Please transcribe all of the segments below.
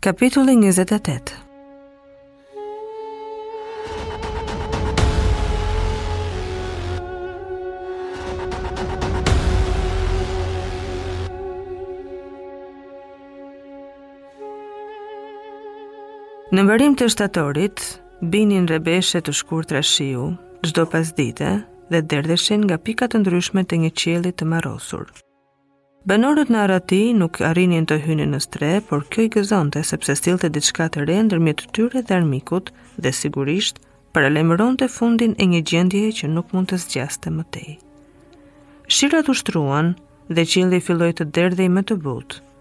Kapitulli 28 Në mbarim të shtatorit, binin rrebeshe të shkurtra shiu çdo pasdite dhe derdheshin nga pika të ndryshme të një qielli të marrosur. Banorët në arrati nuk arrinin të hynin në strehë, por kjo i gëzonte sepse sillte diçka të re ndërmjet tyre dhe armikut dhe sigurisht paralajmëronte fundin e një gjendjeje që nuk mund të zgjaste më tej. Shirat u shtruan dhe qielli filloi të derdhej me të butë.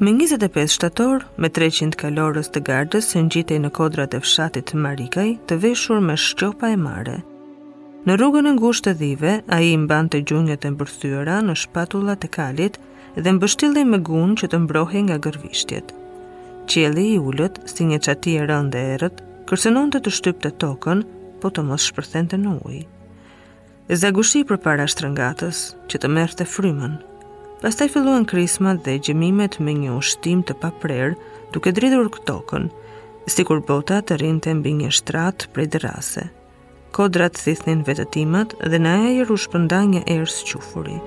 Më 25 shtator, me 300 kalorës të gardës së ngjitej në kodrat e fshatit Marikaj, të veshur me shqopa e mare. Në rrugën e ngushtë të dhive, ai mbante gjunjët e mbërthyera në shpatullat e kalit dhe mbështillej me gunë që të mbrohej nga gërvishtjet. Qielli i ulët, si një çati e rëndë e errët, kërcënonte të shtypte tokën, po të mos shpërthente në ujë. Zagushi përpara shtrëngatës, që të merrte frymën. Pastaj filluan krismat dhe gjëmimet me një ushtim të paprerë, duke dridhur tokën, sikur bota të rrinte mbi një shtrat prej dërrase. Kodrat thithnin vetëtimat dhe në ajër u shpërnda një erë squfuri.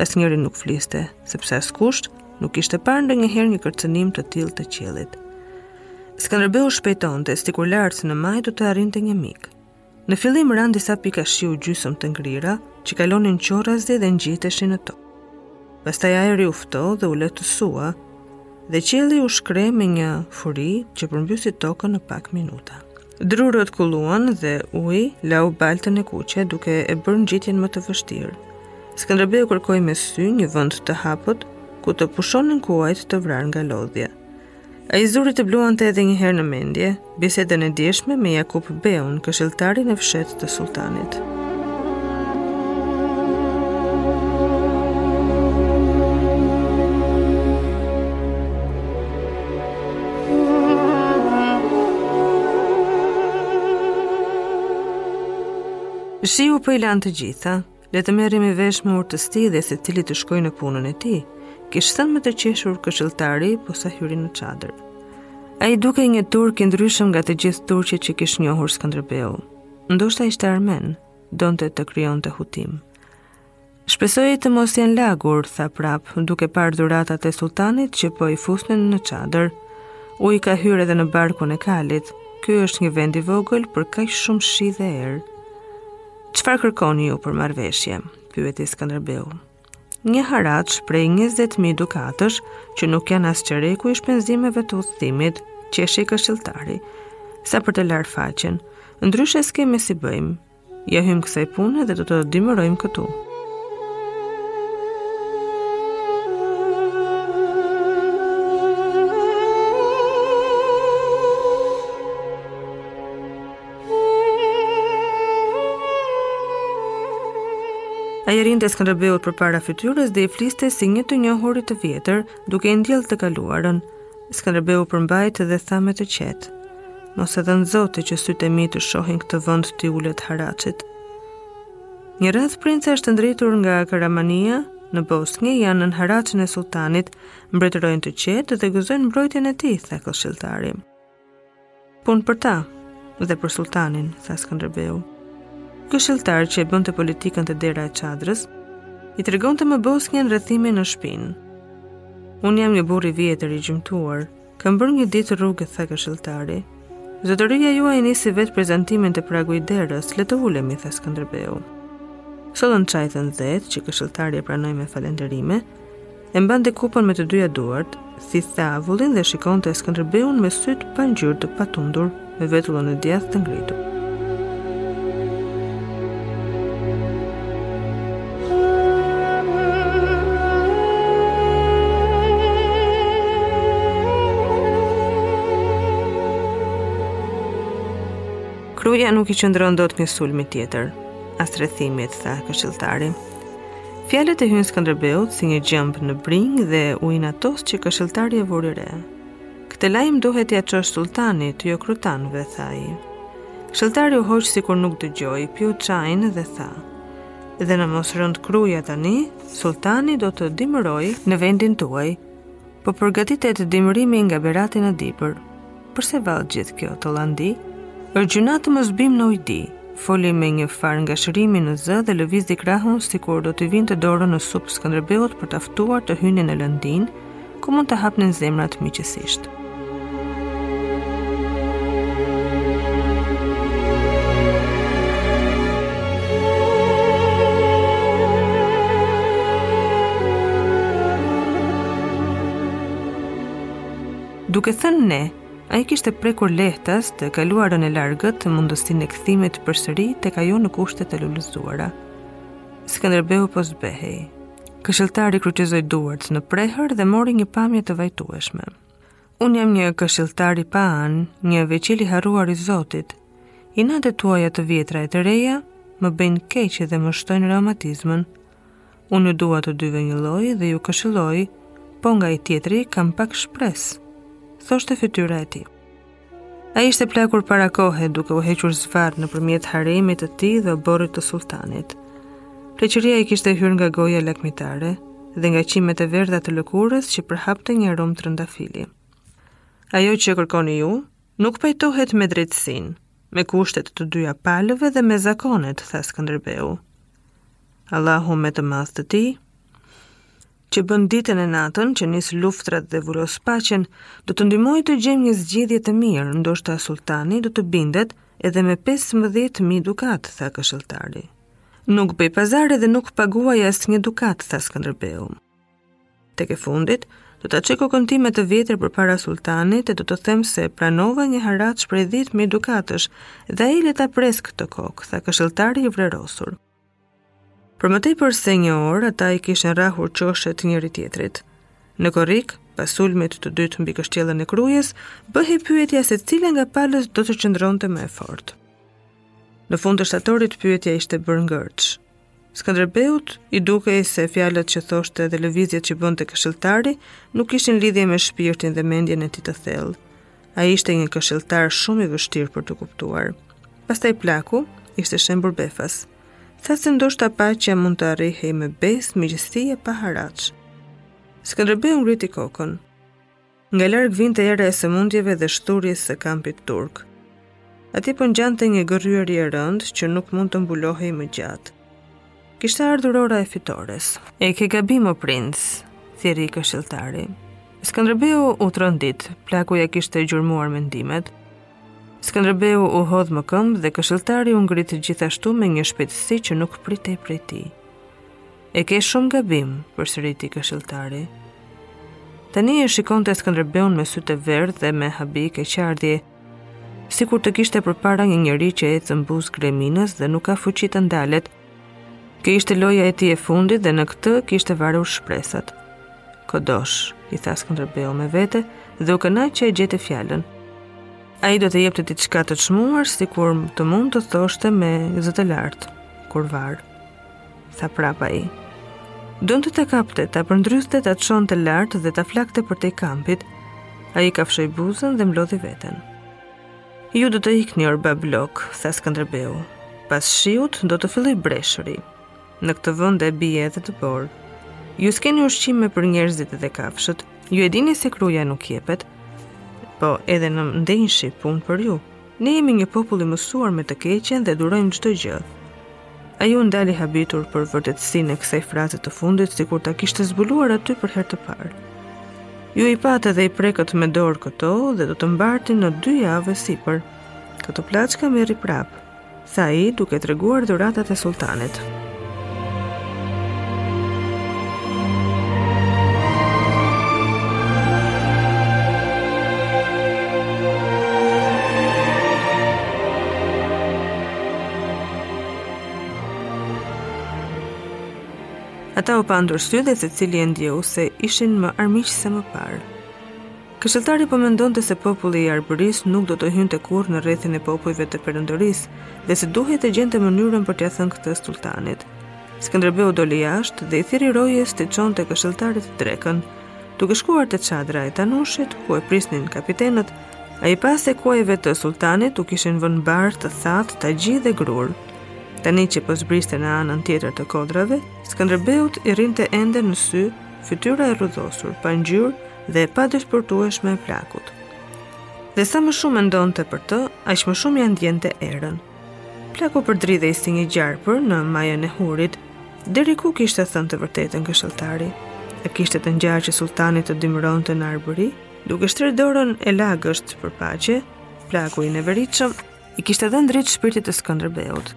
Asnjëri nuk fliste, sepse askush nuk kishte parë ndonjëherë një kërcënim të tillë të qiellit. Skënderbeu shpejtonte, sikur lart në majë do të arrinte një mik. Në fillim ranë disa pika shiu gjysëm të ngrira, që kalonin qorrazi dhe ngjiteshin në tokë. Pastaj ajri u ftoh dhe u lehtësua, dhe qielli u shkreh me një furi që përmbysi tokën në pak minuta. Drurët kulluan dhe uji lau baltën e kuqe duke e bërë ngjitjen më të vështirë. Skënderbeu kërkoi me sy një vend të hapët ku të pushonin kuajt të vrarë nga lodhja. Ai zuri të bluante edhe njëherë në mendje, bisedën e djeshme me Jakup Beun, këshilltarin e fshehtë të sulltanit. Shiu po i lan të gjitha, le të merremi vesh me urtësi dhe secili të shkojë në punën e tij. Kish thënë me të qeshur këshilltari, posa hyri në çadër. Ai dukej një turk i ndryshëm nga të gjithë turqit që kish njohur Skënderbeu. Ndoshta ishte armen, donte të krijonte hutim. Shpresoj të mos jenë lagur, tha prapë, duke parë dhuratat e sultanit që po i fusnin në çadër. Uji ka hyrë edhe në barkun e kalit. Ky është një vend i vogël për kaq shumë shi dhe erë. Çfarë kërkoni ju për marrëveshje? pyeti Skënderbeu. Një haraç prej 20.000 dukatësh që nuk janë as qereku i shpenzimeve të udhëtimit, qeshi këshilltari. Sa për të larë faqen, ndryshe s'kemi si bëjmë, Ia hymë kësaj pune dhe do të dimërojmë këtu. Ai i rrinte Skënderbeut përpara fytyrës dhe i fliste si një të njohurit të vjetër, duke i ndjellë të kaluarën. Skënderbeu u përmbajt dhe tha me të qetë. Mos e dhëntë zoti që sytë e mi të shohin këtë vend t'i ulet haraçit. Një radhë princash të ndritur nga Karamania, në Bosnje janë nën haraçin e sultanit, mbretërojnë të qetë dhe gëzojnë mbrojtjen e tij, tha këshilltari. Punë për ta dhe për sultanin, tha Skënderbeu. Këshilltar që e bënte politikën te dera e çadrës, i tregonte me Bosnjën rrethimin në shpinë. Unë jam një burrë i vjetër i gjymtuar, Kam bërë një ditë rrugë, tha këshilltari. Zotëria juaj nisi vetë prezantimin te pragu i derës, le të ulemi, tha Skënderbeu. Sollën çaj të nxehtë, që këshilltari e pranoi me falënderime, e mbante kupën me të dyja duart, thithte avullin dhe shikonte Skënderbeun me sytë pa ngjyrë të patundur. me vetullën e djathtë të ngritur. Kruja nuk i qëndron dot një sulmi tjetër, as rrethimit, tha këshilltari. Fjalët i hynë Skënderbeut si një gjemb në brinjë dhe u inatos që këshilltari e vuri re. Këtë lajm duhet t'ia çosh sultanit, jo krutanëve, tha ai. Këshilltari u hoq sikur nuk dëgjoi, piu çajin dhe tha: Dhe në mos rëntë Kruja tani, sultani do të dimërojë në vendin tuaj. Po përgatitet dimërimi nga Berati në Dibër. Përse vallë gjithë kjo tallandi? Është gjynah të mos biem në ujdi. Foli me një farë ngashërimi në zë dhe lëvizi krahun sikur do t'i vinte dorën në sup Skënderbeut për ta ftuar të hynin në lëndinë, ku mund të hapnin zemrat miqësisht. Duke thënë ne, ai kishte prekur lehtas të kaluarën e largët te mundësinë e kthimit përsëri tek ajo në kushte të lulëzuara. Skënderbeu po zbehej, Këshilltari kryqëzoi duart në prehër dhe mori një pamje të vajtueshme. Unë jam një këshilltar i paanë, një veqil i harruar i Zotit. Inatet tuaja të vjetra e të reja më bëjnë keq dhe më shtojnë reumatizmën. Unë ju dua të dyve një lloj dhe ju këshilloj, po nga ai tjetri kam pak shpresë. Thoshte fytyra e tij. Ai ishte plakur para kohe duke u hequr zvarrë nëpërmjet haremit të tij dhe oborrit të sulltanit. Pleqëria i kishte hyrë nga goja lakmitare dhe nga qimet e verdha të lëkurës që përhapte një aromë trëndafili. Ajo që kërkoni ju nuk pajtohet me drejtësinë, me kushtet e të dyja palëve dhe me zakonet, tha Skënderbeu. Allahu me të madhtë tij, që bën ditën e natën që nis luftrat dhe vulos paqen, do të ndihmojë të gjejmë një zgjidhje të mirë, ndoshta sulltani do të bindet edhe me 15000 dukat, tha këshilltari. Nuk bëj pazar dhe nuk paguaj asnjë dukat, tha Skënderbeu. Tek e fundit, do ta çoj kokën time të vjetër përpara sulltanit e do t'i them se pranova një haraç prej 10000 dukatësh dhe ai le ta presë këtë kokë, tha këshilltari i vrerosur. Për më tepër se një orë, ata i kishin rrahur qoshet njëri-tjetrit. Në korrik, pas sulmit të dytë mbi kështjellën e Krujës, bëhej pyetja se cila nga palët do të qëndronte më e fortë. Në fund të shtatorit pyetja ishte bërë ngërç. Skënderbeut i dukej se fjalët që thoshte dhe lëvizjet që bënte këshilltari nuk kishin lidhje me shpirtin dhe mendjen e tij të thellë. Ai ishte një këshilltar shumë i vështirë për t'u kuptuar. Pastaj plaku ishte shembur befas. Tha se ndoshta paqja mund të arrihej me besë, miqësi e pa haraç. Skënderbeu ngriti kokën. Nga larg vinte era e sëmundjeve dhe shthurjes së kampit turk. Aty po ngjante një gërryerje e rëndë që nuk mund të mbulohej më gjatë. Kishte ardhur ora e fitores. E ke gabim o princ, thirri këshilltari. Skënderbeu u trondit, plaku ia kishte gjurmuar mendimet. Skënderbeu u hodh më këmbë dhe këshilltari u ngrit gjithashtu me një shpejtësi që nuk pritej prej tij. E ke shumë gabim, përsëriti këshilltari. Tani e shikonte Skënderbeun me sytë e verdhë dhe me habi e keqardhje, Sikur të kishte përpara një njeri që ecën në buzë greminës dhe nuk ka fuqi të ndalet. Kjo ishte loja e tij e fundit dhe në këtë kishte varur shpresat. Kodosh, i tha Skënderbeu me vete dhe u kënaq që e gjeti fjalën. Ai do të jepte diçka të çmuar sikur të mund t'i thoshte me zë të lartë, kurvar. tha prapë ai. Donte ta kapte, ta përdridhte, ta çonte lart dhe ta flakte përtej kampit. Ai kafshoi buzën dhe mblodhi veten. Ju do të ikni, or babalok, tha Skënderbeu. Pas shiut do të fillojë breshëri. Në këtë vend bie edhe dëborë. Ju s'keni ushqime për njerëzit dhe kafshët. Ju e dini se Kruja nuk jepet. Po edhe në ndenjshi, punë për ju. Ne jemi një popull i mësuar me të keqen dhe durojmë çdo gjë. Ai u ndal i habitur për vërtetësinë e kësaj fraze të fundit, sikur ta kishte zbuluar aty për herë të parë. Ju i patë dhe i prekët me dorë këto dhe do të mbarteni dy javë e sipër. Këto plaçka merri prapë, tha ai duke treguar dhuratat e sulltanit. Ata u panë ndër sy dhe secili e ndjeu se ishin më armiq se më parë. Këshilltari po mendonte se populli i Arbërisë nuk do të hynte kurrë në rrethin e popujve të perandorisë dhe se duhej të gjente mënyrën për t'ia thënë këtë sulltanit. Skënderbeu doli jashtë dhe i thirri rojes t'i çonte këshilltarit drekën, duke shkuar te çadra e Tanushit ku e prisnin kapedanët Ai pa se kuajve të sulltanit u kishin vënë bar të thatë, tagji dhe grurë. Tani që po zbriste në anën tjetër të kodrave, Skënderbeut i rrinte ende në sy fytyra e rrudhosur, pa ngjyrë dhe e padepërtueshme e plakut. Dhe sa më shumë mendonte për të, aq më shumë ia ndiente erën. Plaku përdridhej si një gjarpër në majën e hurit. Deri ku kishte thënë të vërtetën këshilltari? A kishte të ngjarë që sulltani të dimëronte në Arbëri? Duke shtrirë dorën e lagësht për paqe, plaku i neveritshëm i kishte dhënë dërt shpirtit të Skënderbeut.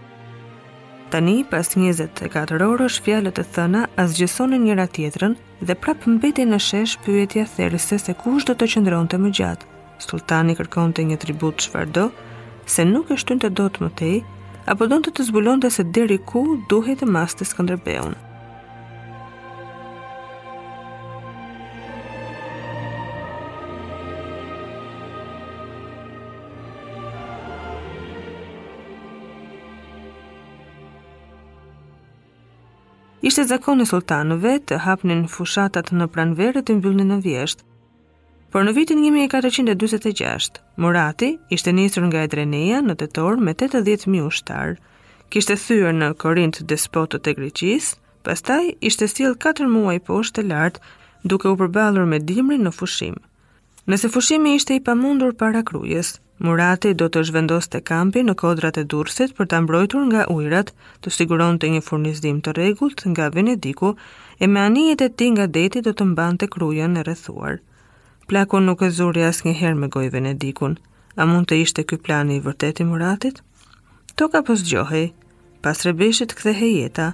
Tani, pas 24 orësh, fjalët e thëna asgjësonin njëra tjetrën dhe prapë mbetej në shesh pyetja therëse se kush do të qëndronte më gjatë. Sulltani kërkonte një tribut çfarëdo, se nuk e shtynte dot më tej, apo donte të zbulonte se deri ku duhej të maste Skënderbeun. Ishte zakon i sulltanëve të hapnin fushatat në pranverë e t'i mbyllnin në vjeshtë. Por në vitin 1446, Murati ishte nisur nga Edreneja në tetor me 80 mijë ushtarë. Kishte thyer në Korint despotët e Greqisë, pastaj ishte sjellë 4 muaj poshtë e lart, duke u përballur me dimrin në fushim. Nëse fushimi ishte i pamundur para Krujës, Murati do të zhvendoste kampin në kodrat e Durrësit për ta mbrojtur nga ujërat, të siguronte një furnizim të rregullt nga Venediku e me anijet e tij nga deti do të mbante Krujën e rrethuar. Plaku nuk e zuri asnjëherë me gojë Venedikun. A mund të ishte ky plani i vërtetë i Muratit? Toka po zgjohej. Pas rebeshit kthehej jeta.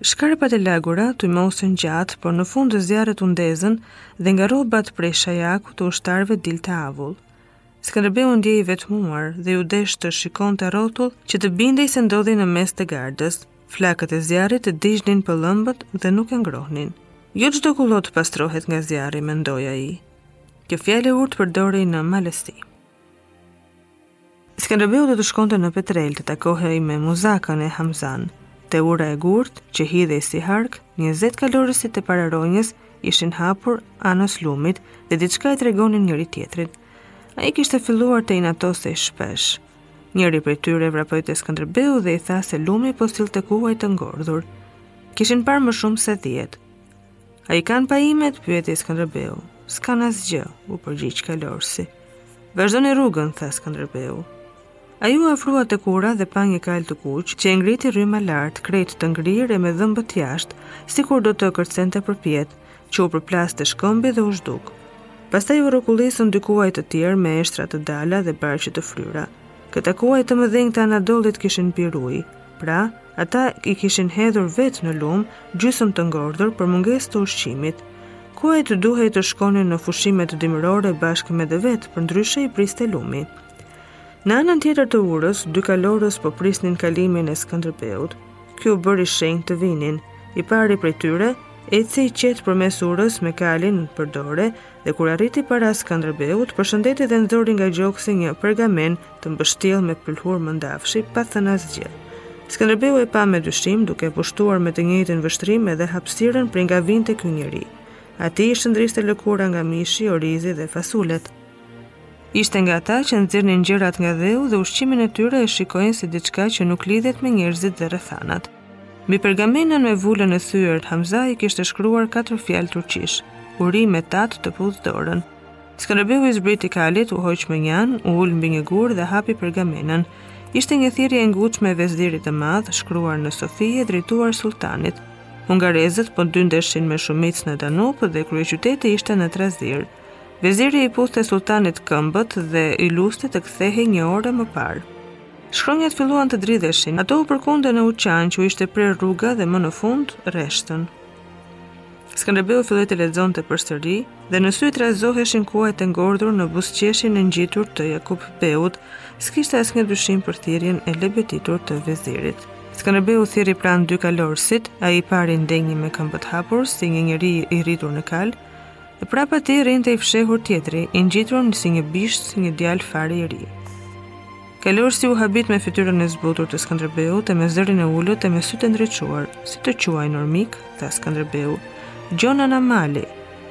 Shkarpat e lagura tymosën gjatë, por në fund zjarret u ndezën dhe nga rrobat prej shajaku të ushtarëve dilte avull. Skënderbeu u ndie i vetmuar dhe iu desh të shikonte rrotull që të bindej se ndodhej në mes të gardës. Flakët e zjarrit t'i digjnin pëllëmbët dhe nuk e ngrohnin. Jo çdo kullotë pastrohet nga zjarri, mendoi ai. Kjo fjalë e urtë përdorej në malësi. Skënderbeu do të shkonte në Petrelë të takohej me Muzakën e Hamzanë. Te ura e gurtë, që hidhej si hark, 20 kalorësit e pararonjës ishin hapur anës lumit dhe diçka i tregonin njëri-tjetrit. Ai kishte filluar të inatosej shpesh. Njëri prej tyre vrapoi te Skënderbeu dhe i tha se lumi po sillte kuaj të ngordhur. Kishin parë më shumë se dhjetë. A i kanë pajimet, pyeti Skënderbeu. S'kanë asgjë, u përgjigj kalorësi. Vazhdoni rrugën, tha Skënderbeu. Ai u afrua tek ura dhe pa një kalë të kuq, që e ngriti rryma lart, krejt të ngrirë e me dhëmbët jashtë, sikur do të kërcente përpjetë, që u përplas te shkëmbi dhe u zhduk. Pastaj u rrokullisën dy kuaj të tjerë me eshtra të dala dhe barqe të fryra. Këta kuaj të mëdhenj të Anadollit kishin pirë ujë. Pra, ata i kishin hedhur vetë në lumë, gjysmë të ngordhur për mungesë të ushqimit. Kuajt duhej të shkonin në fushimet dimërore bashkë me devetë, përndryshe i priste lumi. Në anën tjetër të urës, dy kalorës po prisnin kalimin e Skënderbeut. Ky u bëri shenjë të vinin. I pari prej tyre, eci i qetë përmes urës me kalin për dore, dhe kur arriti para Skënderbeut, përshëndeti dhe nxori nga gjoksi një pergamenë të mbështjellë me pëlhurë mëndafshi, pa thënë asgjë. Skënderbeu e pa me dyshim, duke pushtuar me të njëjtin vështrim edhe hapësirën prej nga vinte ky njeri. Atij i shndriste lëkura nga mishi, orizi dhe fasulet. Ishte nga ata që nxirren gjallë nga dheu dhe ushqimin e tyre e shikojnë si diçka që nuk lidhet me njerëzit dhe rrethanat. Mbi pergamenën me vulën e thyer, Hamzai kishte shkruar katër fjalë turqish, uri me tatë të puth dorën. Skënderbeu i zbriti kalit, u hoq mënjanë, u ul mbi një gur dhe hapi pergamenën. Ishte një thirrje e ngutshme e vezirit të madh, shkruar në Sofi e drejtuar sulltanit. Hungarezët po dyndeshin me shumicë në Danub dhe kryeqyteti ishte në trazirë. Veziri i puthte sulltanit këmbët dhe i luste të kthehej një orë më parë. Shkronjat filluan të dridheshin. Ato u përkundën e u qanë që u ishte prerë rruga dhe më në fund rreshtën. Skënderbeu filloi të lexonte përsëri dhe në sy trazoheshin kuajt e ngordhur në buzëqeshjen e ngjitur të Jakup Beut, s'kishte asnjë dyshim për thirrjen e lebetitur të vezirit. Skënderbeu thirri pranë dy kalorësit, ai pari ndenji me këmbët hapur si një njeri i rritur në kalë, E prapa tij rrinte i fshehur tjetri, i ngjitur si një bisht, një djalë fare i ri. Kalorësi u habit me fytyrën e zbutur të Skënderbeut e me zërin e ulët e me sytë e ndriçuar, si të quajnë or mik, tha Skënderbeu, Gjon Anamali,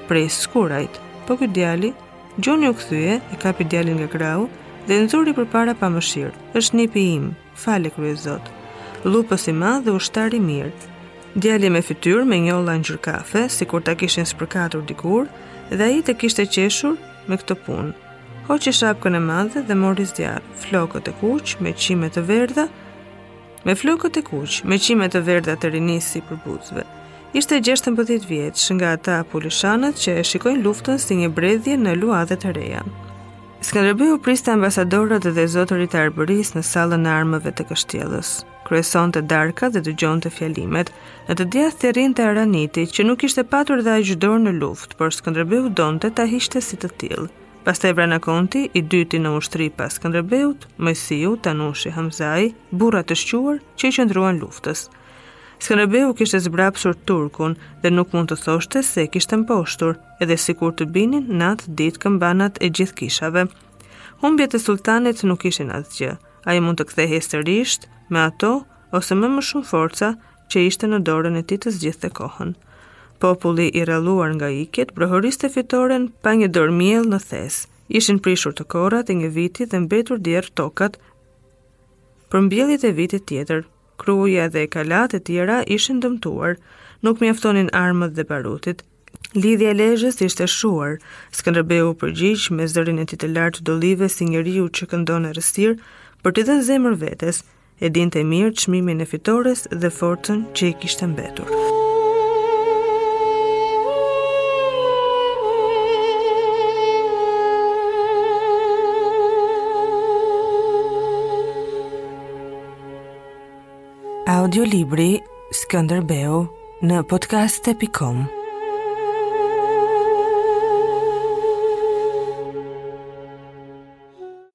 prej Skurajt, po ky djali, Gjoni u kthye, e kapi djalin nga krahu, dhe e nxori përpara pa mëshirë, është nipi im, Fale kryezot. Llupës i madh dhe ushtar i mirë. Djali me fytyrë me njolla ngjyrë kafe, sikur ta kishin spërkatur dikur, dhe ai të kishte qeshur me këtë punë. Hoqi shapkën e madhe dhe mori zjarr, me flokët e kuq me qime të verdha të rinisë sipër buzëve. Ishte 16 vjeç nga ata pulishanët që e shikojnë luftën si një bredhje në luadhe të reja. Skënderbeu priste ambasadorët dhe zotërit e Arbërisë në sallën e armëve të kështjellës. Kryesonte darkën dhe dëgjonte fjalimet. Në të djathtë i rrinte Araniti, që nuk kishte patur dhe aq dorë në luftë, por Skënderbeu donte ta hiqte si të tillë. Pastaj Vrana Konti, i dyti në ushtri pas Skënderbeut, Moisiu, Tanushi, Hamzai, burra të shquar, që i qëndruan luftës. Skënderbeu kishte zbrapsur turkun dhe nuk mund të thoshte se e kishte mposhtur, edhe sikur të binin në atë ditë këmbanat e gjithë kishave. Humbjet e sulltanit nuk ishin asgjë, ai mund të kthehej sërish me ato ose me më shumë forca dhe ishte në dorën e tij të zgjidhte kohën. Populli i rralluar nga ikjet, brohoriste fitoren pa një dorë miell në thes, ishin prishur të korrat e një viti dhe mbetur djerr tokat për mbjelljet e vitit tjetër. Kruja dhe kalatë e tjera ishin dëmtuar, nuk mjaftonin armët dhe baruti, Lidhja e Lezhës ishte shuar. Skënderbeu u përgjigj me zërin e tij të lartë dollive si njeriu që këndon në errësirë për t'i dhënë zemër vetes. E dinte mirë çmimin e fitores dhe forcën që i kishte mbetur. Audiolibri Skënderbeu në podcast.com